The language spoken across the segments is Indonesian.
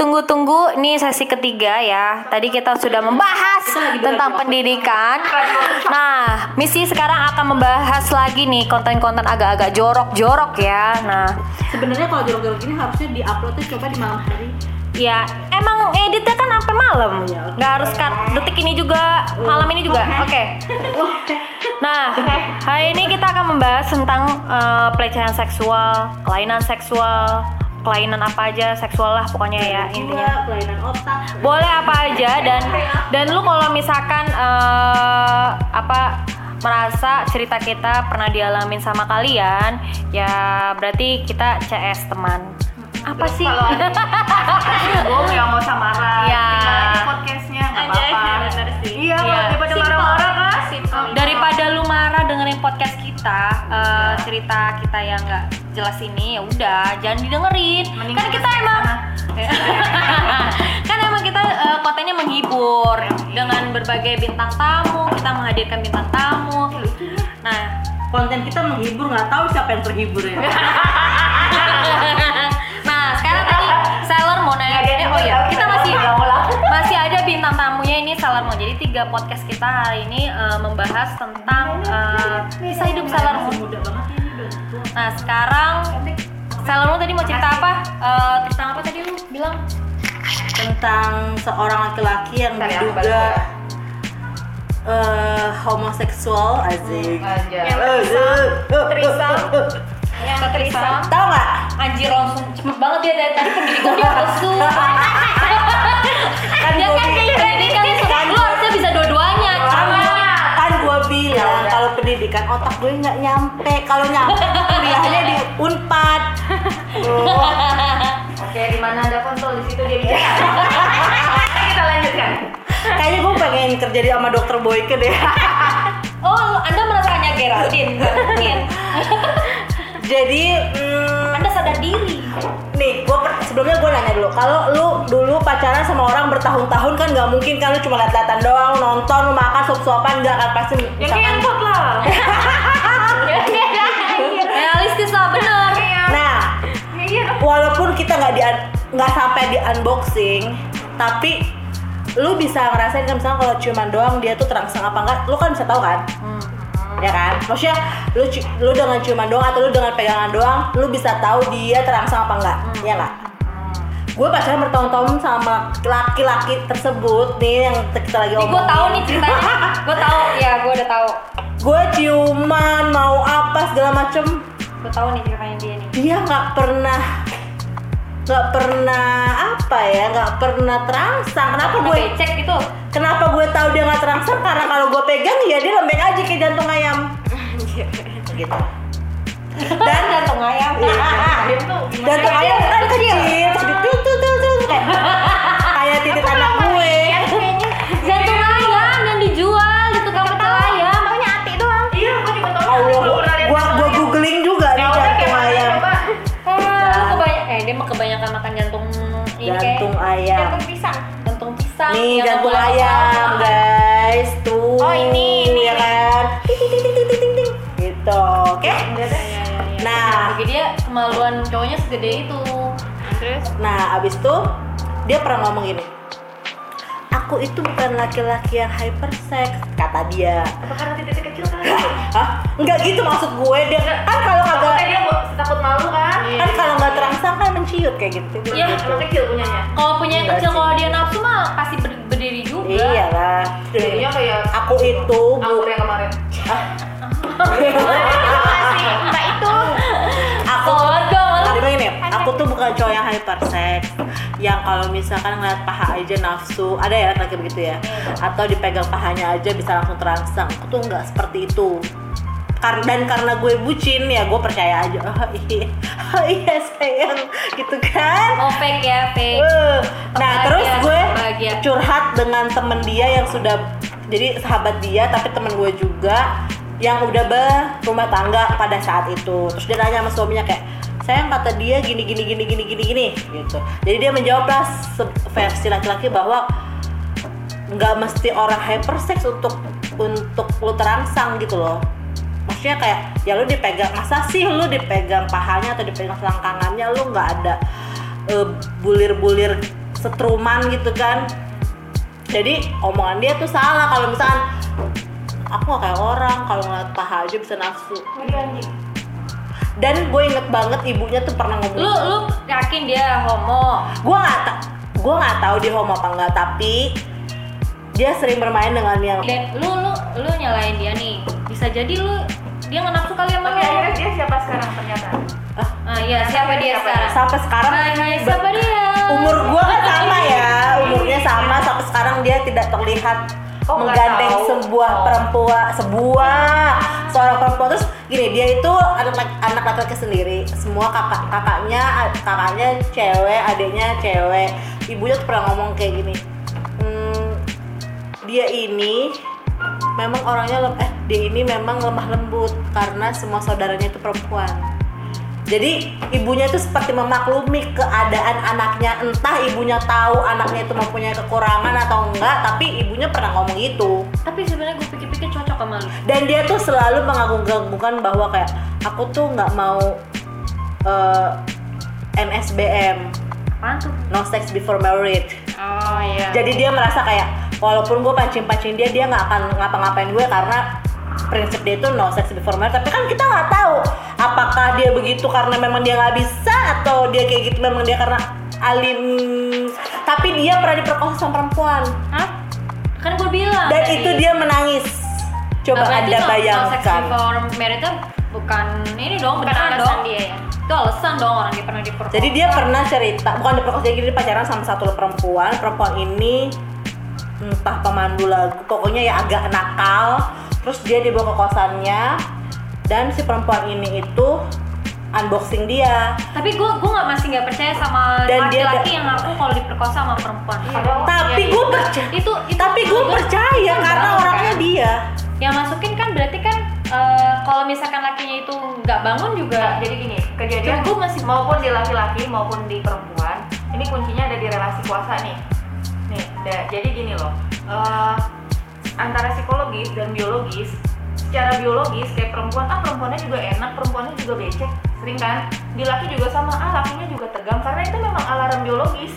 ditunggu-tunggu nih sesi ketiga ya. Tadi kita sudah membahas tentang pendidikan. Nah, misi sekarang akan membahas lagi nih konten-konten agak-agak jorok-jorok ya. Nah, Sebenarnya kalau jorok-jorok gini harusnya diuploadnya coba di malam hari. ya emang editnya kan sampai malam. Nggak harus kan detik ini juga, malam ini juga. Oke. Nah, hari ini kita akan membahas tentang eh, pelecehan seksual, kelainan seksual, kelainan apa aja seksual lah pokoknya ya intinya. Jiwa, kelainan otak. Boleh apa aja dan dan lu kalau misalkan eh, apa merasa cerita kita pernah dialamin sama kalian, ya berarti kita CS teman. Apa sih? Kalau gue ya nggak. Iya. Tinggal aja podcastnya nggak apa-apa. Iya, Iya. daripada marah-marah kan. Daripada lu marah dengerin podcast kita eh, cerita kita yang nggak jelas ini ya udah jangan didengerin. Mending kan kita emang kan emang kita eh, kontennya menghibur. Dengan berbagai bintang tamu kita menghadirkan bintang tamu. Nah. Konten kita menghibur nggak tahu siapa yang terhibur ya. nah sekarang tadi Sailor Moon nanya. Ada oh ya kita masih masih ada bintang tamunya ini Sailor Moon jadi tiga podcast kita hari ini eh, membahas tentang eh, kisah hidup Sailor Moon Muda banget tua. Nah sekarang Moon tadi mau cerita apa? Eh, tentang apa tadi lu bilang? tentang seorang laki-laki yang Bentar ya, diduga eh, homoseksual asik. Aja. Trisam. Yang Trisam. Tahu nggak? Anjir langsung cepet banget dia dari tadi pendidikan dia lesu. Kan dia kan kayak pendidikan lu harusnya bisa dua-duanya. Bilang udah. kalau pendidikan otak gue nggak nyampe kalau nyampe kuliahnya di unpad Oh, Oke, di mana ada kontol di situ dia bisa. Kita lanjutkan. kayaknya gue pengen kerja di sama dokter Boyke deh oh Anda merasakannya Geraldine, mungkin. jadi hmm, Anda sadar diri. nih gue sebelumnya gue nanya dulu kalau lu pacaran sama orang bertahun-tahun kan nggak mungkin kan lu cuma lihat-lihatan doang nonton lu makan suap-suapan nggak kan pasti Yang kayak lah. Realistis lah bener. nah Iya. walaupun kita nggak di nggak sampai di unboxing tapi lu bisa ngerasain kan misalnya kalau ciuman doang dia tuh terangsang apa enggak lu kan bisa tahu kan Hmm. ya kan maksudnya lu lu dengan ciuman doang atau lu dengan pegangan doang lu bisa tahu dia terangsang apa enggak ya nggak gue pacaran bertahun-tahun sama laki-laki tersebut nih yang kita lagi Nih gue omongin tahu nih ceritanya. Gue tahu, ya gue udah tahu. gue ciuman mau apa segala macem Gue tahu nih ceritanya dia nih. dia nggak pernah nggak pernah apa ya nggak pernah terangsang kenapa gue becek gitu. kenapa gue tahu dia nggak terangsang karena kalau gue pegang ya dia lembek aja kayak jantung ayam gitu dan jantung ayam. Gimana? jantung ayam kan kecil terus kayak titik anak gue jantung ayam yang dijual di tukang pecel ayam. Taunya hati doang. Iya, gue juga tahu. Allah gua gua googling juga nih Ya jantung ayam coba. Eh, dia mah kebanyakan makan jantung ini jantung ayam Jantung pisang. jantung pisang. nih yang jantung ayam guys tuh Oh, ini, ini. ya kan ting ting ting ting ting ting ting gitu oke Ya, ya, ya, ya. Nah. Jadi dia kemaluan cowoknya segede itu. Terus Nah, abis itu dia pernah ngomong gini. Aku itu bukan laki-laki yang hypersex, kata dia. Apa karena titik kecil kan? Hah? Enggak gitu maksud gue. Dia kan kalau Takutnya kagak dia mau- takut malu kan? kan kalau nggak terangsang kan menciut kayak gitu. Iya, gitu. Emang kecil punyanya. Kalau punya yang Enggak kecil kalau dia nafsu mah pasti ber- berdiri juga. Iya lah. Jadinya kayak Aku itu bu, yang kemarin. Mbak aku tuh bukan cowok yang hypersex yang kalau misalkan ngeliat paha aja nafsu ada ya laki begitu ya. Atau dipegang pahanya aja bisa langsung terangsang. Aku tuh nggak seperti itu. Dan karena gue bucin ya gue percaya aja. Oh iya. Oh iya sayang. Gitu kan? Oh fake ya fake. Eh, nah terus gue curhat dengan temen dia yang sudah jadi sahabat dia tapi temen gue juga yang udah berumah tangga pada saat itu. Terus dia nanya sama suaminya kayak sayang kata dia gini gini gini gini gini gini gitu. Jadi dia menjawablah versi laki-laki bahwa nggak mesti orang hypersex untuk untuk lu terangsang gitu loh. Maksudnya kayak ya lu dipegang masa sih lu dipegang pahanya atau dipegang selangkangannya lu nggak ada eh, bulir-bulir setruman gitu kan? Jadi omongan dia tuh salah kalau misalkan aku gak kayak orang kalau ngeliat paha aja bisa nafsu. Dan gue inget banget ibunya tuh pernah ngomong Lu lu yakin dia homo? gue nggak ta gue nggak tahu dia homo apa enggak tapi dia sering bermain dengan yang Dan lu lu lu nyalain dia nih. Bisa jadi lu dia nggak nafsu kali sama akhirnya dia siapa sekarang ternyata? Ah iya, siapa dia Siapa sekarang? sampai sekarang Hai, hai, siapa dia? umur gue kan sama ya umurnya sama sampai sekarang dia tidak terlihat Oh, menggandeng sebuah Oh. perempuan sebuah seorang perempuan. Terus gini dia itu anak anak laki-laki sendiri. Semua kakak kakaknya kakaknya cewek adiknya cewek. Ibunya tuh pernah ngomong kayak gini "Hmm, dia ini memang orangnya lem eh dia ini memang lemah lembut karena semua saudaranya itu perempuan jadi ibunya itu seperti memaklumi keadaan anaknya entah ibunya tahu anaknya itu mempunyai kekurangan atau enggak tapi ibunya pernah ngomong itu Tapi sebenarnya gue pikir-pikir cocok sama lu. dan dia tuh selalu mengagung-agungkan bahwa kayak aku tuh nggak mau eh, NSBM Apaan tuh? no sex before married Oh iya. jadi dia merasa kayak walaupun gue pancing-pancing dia dia nggak akan ngapa-ngapain gue karena prinsip dia itu no sex before marriage tapi kan kita nggak tahu apakah dia begitu karena memang dia nggak bisa atau dia kayak gitu memang dia karena alim tapi dia pernah diperkosa sama perempuan Hah? Kan gue bilang. dan tadi. itu dia menangis coba Nah, anda no- no sex bayangkan before marriage bukan ini dong, Bukan alasan dong. dia ya. Itu alasan dong orang dia pernah diperkosa. jadi dia pernah cerita bukan diperkosa jadi dia pacaran sama satu perempuan perempuan ini entah pemandu lagu pokoknya ya agak nakal terus dia dibawa ke kosannya dan si perempuan ini itu unboxing dia Tapi gue gue nggak masih nggak percaya sama Dan dia laki-laki yang ngaku kalau diperkosa sama perempuan. Padahal tapi Iya, gue itu- percaya Itu, itu tapi gue gua- percaya kan karena bangun, orangnya kan? dia Yang masukin kan berarti kan eh, kalau misalkan lakinya itu nggak bangun juga. Nah, jadi gini, kejadian Gue masih maupun di laki-laki maupun di perempuan, ini kuncinya ada di relasi kuasa nih. Nih, da- jadi gini loh, eh, antara psikologis dan biologis, secara biologis kayak perempuan, ah perempuannya juga enak, perempuannya juga becek, sering kan? Di laki juga sama, ah lakinya juga tegang, karena itu memang alarm biologis,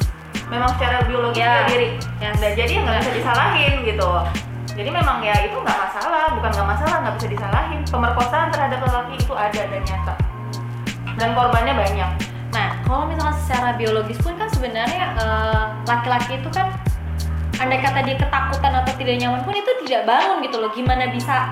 memang secara biologis Ya. diri. Yes. Nah, jadi nggak bisa disalahin gitu. Jadi memang ya itu nggak masalah, bukan nggak masalah, nggak bisa disalahin. Pemerkosaan terhadap lelaki itu ada dan nyata dan korbannya banyak. Nah, kalau misalnya secara biologis pun kan sebenarnya eh, laki-laki itu kan andai kata dia ketakutan atau tidak nyaman pun itu tidak bangun gitu loh. Gimana bisa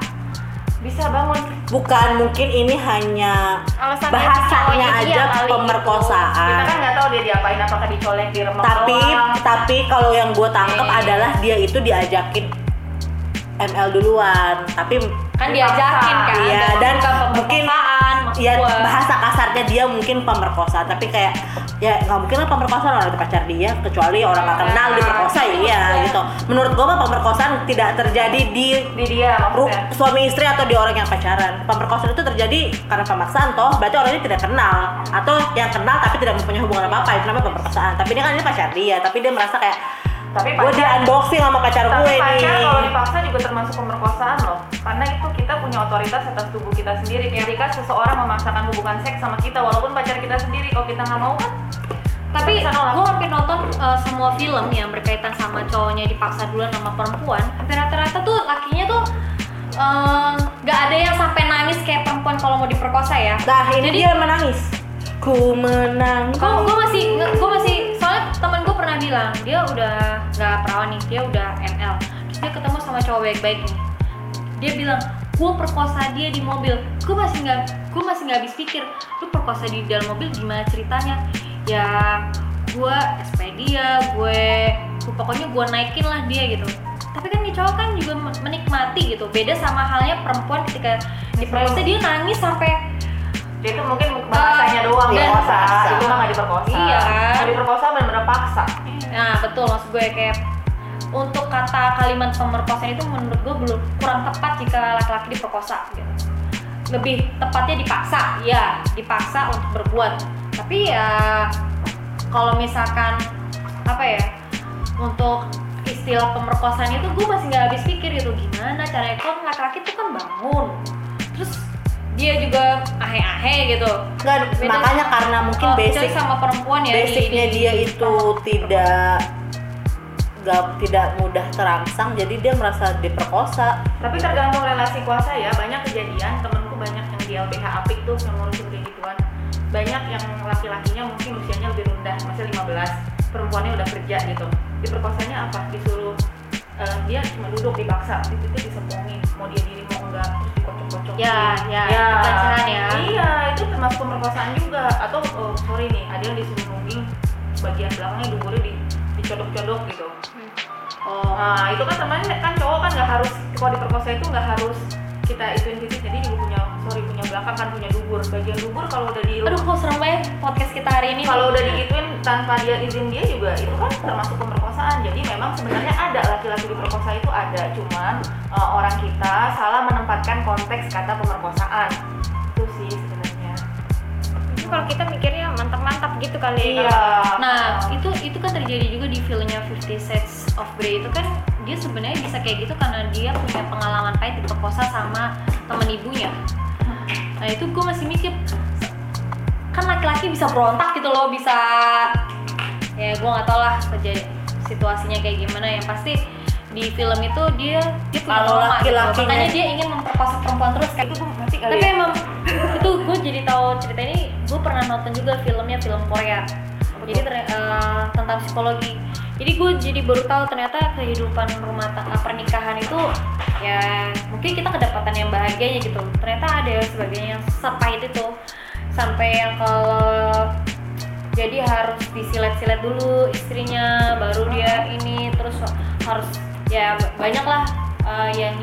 Bisa bangun. bukan mungkin ini hanya Alasan bahasanya aja gitu. pemerkosaan Kita kan nggak tahu dia diapain, apakah dicolek, diremek tapi doang. tapi kalau yang gue tangkap Eh. adalah dia itu diajakin ML duluan tapi kan diajakin kan Iya, dan bukan mungkin- ya gua. bahasa kasarnya dia mungkin pemerkosaan tapi kayak ya nggak mungkin lah pemerkosaan orang itu pacar dia kecuali orang nggak kenal Nah, diperkosa itu iya maksudnya. gitu menurut gue mah pemerkosaan tidak terjadi di di dia maksudnya. suami istri atau di orang yang pacaran pemerkosaan itu terjadi karena pemaksaan toh berarti orang ini tidak kenal atau yang kenal tapi tidak mempunyai hubungan apa apa itu namanya pemerkosaan tapi dia kan ini pacar dia tapi dia merasa kayak Tapi gue di pacar, unboxing sama pacar tapi gue pacar nih. kalau dipaksa juga termasuk pemerkosaan loh. Karena itu kita punya otoritas atas tubuh kita sendiri. Ketika seseorang memaksakan hubungan seks sama kita, walaupun pacar kita sendiri, kalau kita nggak mau kan tapi gue hampir nonton uh, semua film yang berkaitan sama cowoknya dipaksa duluan sama perempuan. Hampir rata-rata tuh lakinya tuh uh, nggak ada yang sampai nangis kayak perempuan kalau mau diperkosa ya. Nah ini Jadi- dia menangis. Ku menangis. Kalau gue masih gue masih bilang dia udah nggak perawan nih dia udah ML terus dia ketemu sama cowok baik-baik nih. Dia bilang gue perkosa dia di mobil. Gue masih nggak gue masih nggak habis pikir lu perkosa di dalam mobil gimana ceritanya? Ya gue SP dia gue pokoknya gue naikin lah dia gitu. Tapi kan nih cowok kan juga men- menikmati gitu. Beda sama halnya perempuan ketika diperkosa dia nangis sampai dia itu mungkin bahasanya doang dan- diperkosa, itu mah nggak diperkosa. Iya kan? Diperkosa benar-benar paksa. Nah betul maksud gue kayak untuk kata kalimat pemerkosaan itu menurut gue belum kurang tepat jika laki-laki diperkosa gitu. Lebih tepatnya dipaksa, ya dipaksa untuk berbuat. Tapi ya kalau misalkan apa ya untuk istilah pemerkosaan itu gue masih nggak habis pikir gitu gimana caranya kalau laki-laki itu kan bangun terus dia juga ahe-ahe gitu Nggak, Beda- makanya karena mungkin basic sama perempuan ya basicnya di- dia di- itu tidak gak, tidak mudah terangsang jadi dia merasa diperkosa Tapi tergantung relasi kuasa ya. Banyak kejadian temenku banyak yang di LBH apik tuh yang ngurusin kayak gituan. Banyak yang laki-lakinya mungkin usianya lebih rendah, masih 15. Perempuannya udah kerja gitu. Diperkosanya apa? Disuruh eh, dia cuma duduk dipaksa, itu itu disepongin, mau dia diri mau enggak, terus dikocok-kocok. Ya, ya, itu pelecehan ya. Iya, itu termasuk pemerkosaan juga. Atau oh, sorry nih, ada yang disuruh nungging bagian belakangnya duburnya di dicodok-codok gitu. oh Nah itu kan temannya kan cowok kan nggak harus kalau diperkosa itu nggak harus kita ituin titik jadi juga punya sorry punya belakang kan punya dubur bagian dubur kalau udah di aduh kok serem banget podcast kita hari ini kalau udah digituin tanpa dia izin dia juga itu kan termasuk pemerkosaan jadi memang sebenarnya ada laki-laki diperkosa itu ada. Cuman eh, orang kita salah menempatkan konteks kata pemerkosaan. Itu sih sebenarnya. Itu kalau kita mikirnya mantap-mantap gitu kali ya. iya. Nah, itu itu kan terjadi juga di filmnya Fifty Shades of Grey itu kan dia sebenarnya bisa kayak gitu karena dia punya pengalaman pahit diperkosa sama temen ibunya. Nah, itu gue masih mikir kan laki-laki bisa berontak gitu loh, bisa ya gue nggak tau lah kejadian situasinya kayak gimana yang pasti di film itu dia dia Kalau gitu. laki-lakinya- makanya dia ingin memperkosa perempuan terus kayak itu tuh nanti kali tapi ya. emang itu gue jadi tahu cerita ini gue pernah nonton juga filmnya film Korea. Jadi ter- eh, tentang psikologi. Jadi gue jadi baru tahu ternyata kehidupan rumah tangga pernikahan itu ya mungkin kita kedapatan yang bahagianya gitu. Ternyata ada sebagainya yang sepahit itu. Sampai yang kalau jadi harus disilet-silet dulu istrinya baru dia harus ya banyak lah eh, yang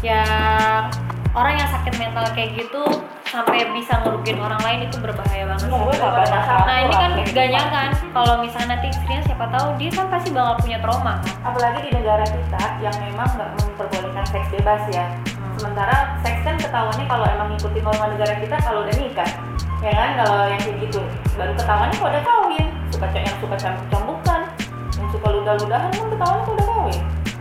yang orang yang sakit mental kayak gitu sampai bisa ngerugiin orang lain itu berbahaya banget. pernah Nah ini kan gak nyangka kan kalau misalnya nanti istrinya siapa tahu dia kan pasti bakal punya trauma. Apalagi di negara kita yang memang nggak memperbolehkan seks bebas ya. Sementara seks kan ketahuannya kalau emang ngikutin norma negara kita kalau udah nikah ya kan? Kalau yang kayak gitu baru ketahuannya kalau udah kawin suka yang suka cambuk-cambukan. Yang suka ludah-ludahan kan ketahuannya kalau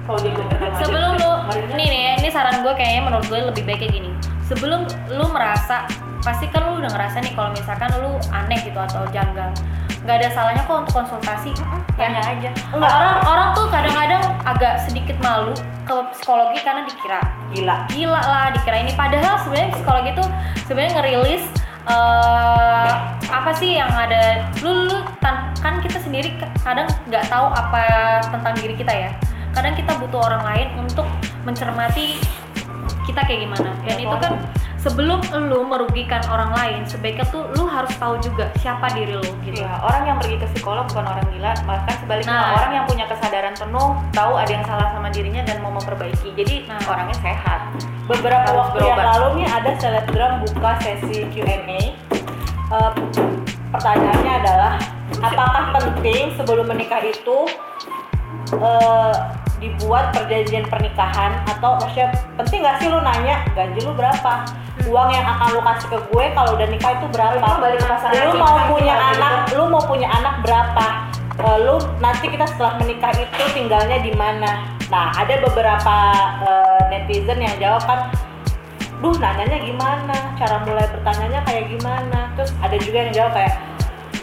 kalau dia aja, Sebelum lu ngerinya. nih nih ini saran gue kayaknya menurut gue lebih baik kayak gini. Sebelum lu merasa pasti kan lu udah ngerasa nih kalau misalkan lu aneh gitu atau janggal. Nggak ada salahnya kok untuk konsultasi tanya aja. Enggak, orang orang tuh kadang-kadang agak sedikit malu ke psikologi karena dikira. Gila. Gila lah dikira ini. Padahal sebenarnya psikologi itu sebenarnya ngerilis eh apa sih yang ada lu, lu kan kita sendiri kadang nggak tahu apa tentang diri kita ya kadang kita butuh orang lain untuk mencermati kita kayak gimana dan Ya, itu kan sebelum lu merugikan orang lain sebaiknya tuh lu harus tahu juga siapa diri lu gitu Iya, orang yang pergi ke psikolog bukan orang gila, bahkan sebaliknya Nah. orang yang punya kesadaran penuh, tahu ada yang salah sama dirinya dan mau memperbaiki. Jadi Nah. orangnya sehat. beberapa Harus waktu yang berobat. lalu nih ada selebgram buka sesi Q&A Eh, pertanyaannya adalah apakah penting sebelum menikah itu eh, dibuat perjanjian pernikahan atau maksudnya penting gak sih lu nanya gaji lu berapa? Uang yang akan lu kasih ke gue kalau udah nikah itu berapa? Itu balik ke pasangan lu mau kan, punya gitu. anak lu mau punya anak berapa? Eh, lu nanti kita setelah menikah itu tinggalnya di mana? Nah ada beberapa eh, netizen yang jawab kan duh nanyanya gimana? Cara mulai bertanyanya kayak gimana? Terus ada juga yang jawab kayak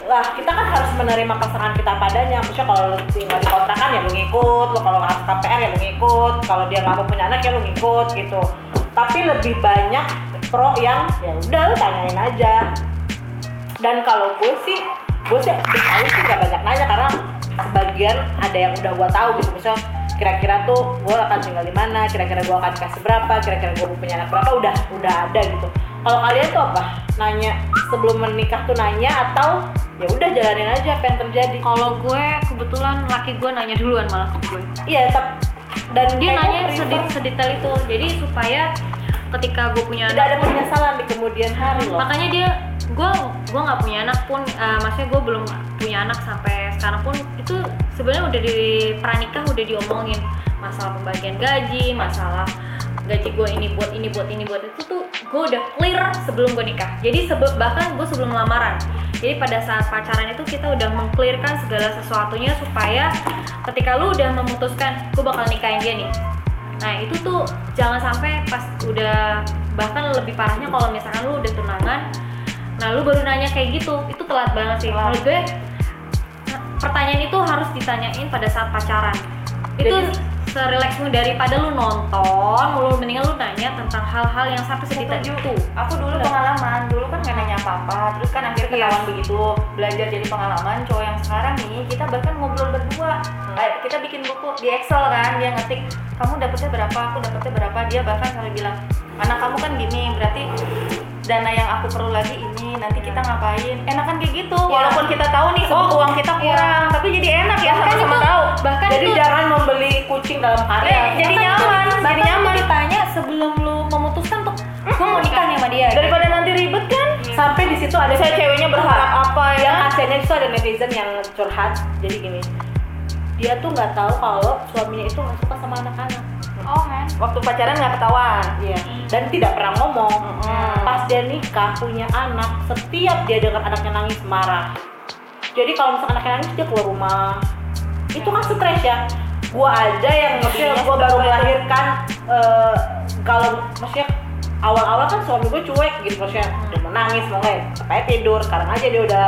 lah kita kan harus menerima pasangan kita padanya. Maksudnya kalau lu tinggal di kontrakan ya lu ngikut. Lu kalau harus KPR ya lu ngikut. Kalau dia nggak punya anak ya lu ngikut gitu. Tapi lebih banyak pro yang ya udah lu tanyain aja. Dan kalau gue sih gue sih tahu sih gak banyak nanya karena sebagian ada yang udah gue tahu gitu. Misalnya kira-kira tuh gue akan tinggal di mana kira-kira gue akan kasih berapa kira-kira gue punya anak berapa udah udah ada gitu. Kalau kalian tuh apa? Nanya sebelum menikah tuh nanya atau ya udah jalanin aja apa yang terjadi. Kalau gue kebetulan laki gue nanya duluan malah ke gue. Iya tep- dan dia nanya sedit sedetail itu. Jadi supaya ketika gue punya tidak ada anak pun- penyesalan di kemudian hari loh. Makanya dia gue gue nggak punya anak pun eh, maksudnya gue belum punya anak sampai sekarang pun itu sebenarnya udah di pranikah udah diomongin. Masalah pembagian gaji masalah gaji gue ini buat ini buat ini buat. Itu tuh gue udah clear sebelum gue nikah. Jadi sebab bahkan gue sebelum lamaran jadi pada saat pacaran itu kita udah mengclearkan segala sesuatunya supaya ketika lu udah memutuskan gue bakal nikahin dia nih. Nah itu tuh jangan sampai pas udah bahkan lebih parahnya kalau misalkan lu udah tunangan nah lu baru nanya kayak gitu itu telat banget sih. Menurut gue pertanyaan itu harus ditanyain pada saat pacaran. Itu Jadi- serelaksmu daripada lu nonton lu mendingan lu nanya tentang hal-hal yang sampai Setuju. itu Aku dulu pengalaman, dulu kan nggak nanya apa-apa, terus kan akhirnya ketahuan begitu, belajar jadi pengalaman. Cowok yang sekarang nih, kita bahkan ngobrol berdua. Kayak kita bikin buku di Excel kan, dia ngetik, kamu dapetnya berapa, aku dapetnya berapa, dia bahkan sampai bilang, anak kamu kan gini, berarti dana yang aku perlu lagi ini, nanti kita ngapain? Enakan kayak gitu, walaupun kita tahu nih, oh uang kita kurang, tapi jadi enak ya, bahkan sama-sama itu tahu. bahkan Jadi itu jangan membeli kucing dalam Eh, karya. jadi bahkan itu- nyaman, jadi nyaman. ditanya sebelum lu memutuskan tuh gue mau nikah sama dia Daripada nanti ribet kan? Sampai di situ ada Saya ceweknya berharap apa ya? yang kasihannya itu ada netizen yang curhat jadi gini dia tuh nggak tahu kalau suaminya itu nggak suka sama anak-anak Oh kan? Waktu pacaran nggak ketahuan. Iya. dan tidak pernah ngomong Mm-mm. pas dia nikah punya anak setiap dia dengar anaknya nangis marah jadi kalau misalkan anaknya nangis dia keluar rumah itu kan stres ya gua aja yang maksudnya Iya, gua baru melahirkan eh, kalau maksudnya awal-awal kan suami gue cuek gitu maksudnya dia mau nangis mau kayak tidur sekarang aja dia udah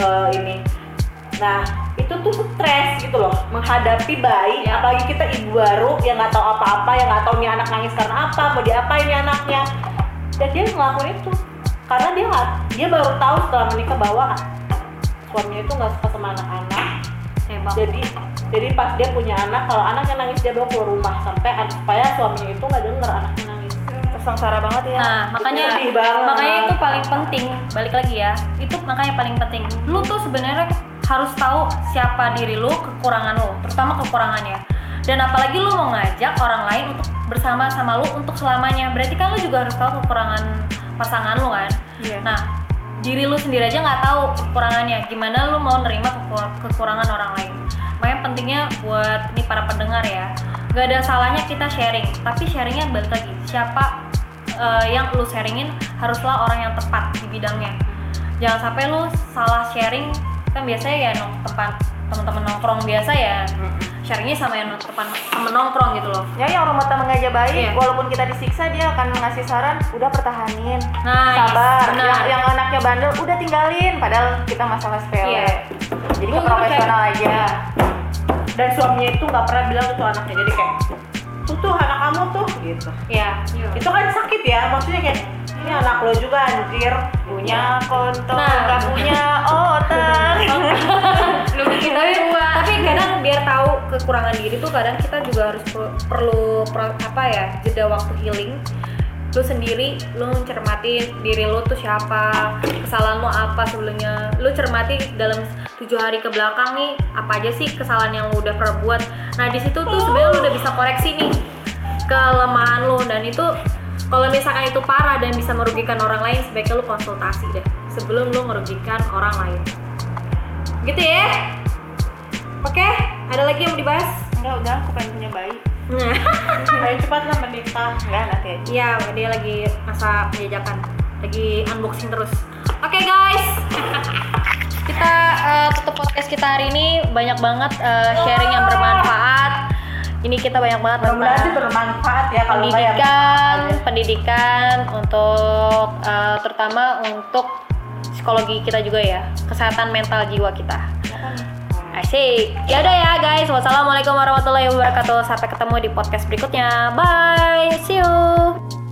eh, ini nah itu tuh stres gitu loh menghadapi bayi Ya. apalagi kita ibu baru yang nggak tahu apa-apa yang nggak tahu nih anak nangis karena apa mau diapain nih anaknya dan dia ngelakuin itu karena dia nggak dia baru tahu setelah menikah bahwa suaminya itu nggak suka sama anak-anak Hebat. jadi jadi pas dia punya anak kalau anaknya nangis dia bawa keluar rumah sampai supaya suaminya itu nggak denger anaknya nangis Sengsara banget ya. Nah, makanya makanya itu paling penting. Balik lagi ya. Itu makanya paling penting. Lu tuh sebenarnya harus tahu siapa diri lu, kekurangan lu, terutama kekurangannya. Dan apalagi lu mau ngajak orang lain untuk bersama sama lu untuk selamanya. Berarti kan lu juga harus tahu kekurangan pasangan lu kan. Iya. Nah, diri lu sendiri aja nggak tahu kekurangannya. Gimana lu mau nerima keku- kekurangan orang lain? Makanya pentingnya buat nih para pendengar ya, nggak ada salahnya kita sharing. Tapi sharingnya balik lagi, siapa eh, yang lu sharingin haruslah orang yang tepat di bidangnya. Jangan sampai lu salah sharing. Kan biasanya ya nong tempat teman-teman nongkrong biasa ya, sharingnya sama yang teman temen nongkrong gitu loh. Ya yang rumah tangga aja baik, Iya. walaupun kita disiksa dia akan ngasih saran, udah pertahanin, Nah, sabar. benar. Yang, yang anaknya bandel, udah tinggalin. Padahal kita masalah sepele. Iya. Jadi ke profesional aja. dan suaminya itu nggak pernah bilang ke tuh anaknya jadi kayak tuh tuh anak kamu tuh gitu ya. itu kan sakit ya maksudnya kayak ini anak lo juga anjir Punya kontol, Nah. nggak punya otak. lu tapi, tapi kadang biar tahu kekurangan diri tuh kadang kita juga harus per- perlu per- apa ya jeda waktu healing. Lu sendiri lu cermatin diri lu tuh siapa kesalahan lu apa sebelumnya. Lu cermati dalam tujuh hari ke belakang nih apa aja sih kesalahan yang lu udah pernah buat nah di situ tuh sebenarnya lu udah bisa koreksi nih kelemahan lu. Dan itu kalau misalkan itu parah dan bisa merugikan orang lain sebaiknya lu konsultasi deh. Sebelum lu merugikan orang lain. Gitu ya? Oke? Ada lagi yang mau dibahas? Enggak, udah aku pengen punya bayi. ayo cepat lah menikah Enggak, nanti aja. Iya, dia lagi masa penjajakan, lagi unboxing terus. Oke guys, kita eh, tutup podcast kita hari ini. Banyak banget eh, sharing yang bermanfaat. Ini kita banyak banget mudah-mudahan sih bermanfaat ya kalau nggak ya pendidikan, pendidikan untuk eh, terutama untuk psikologi kita juga ya, kesehatan mental jiwa kita. Asik. Ya udah ya guys. Wassalamualaikum warahmatullahi wabarakatuh. Sampai ketemu di podcast berikutnya. Bye. See you.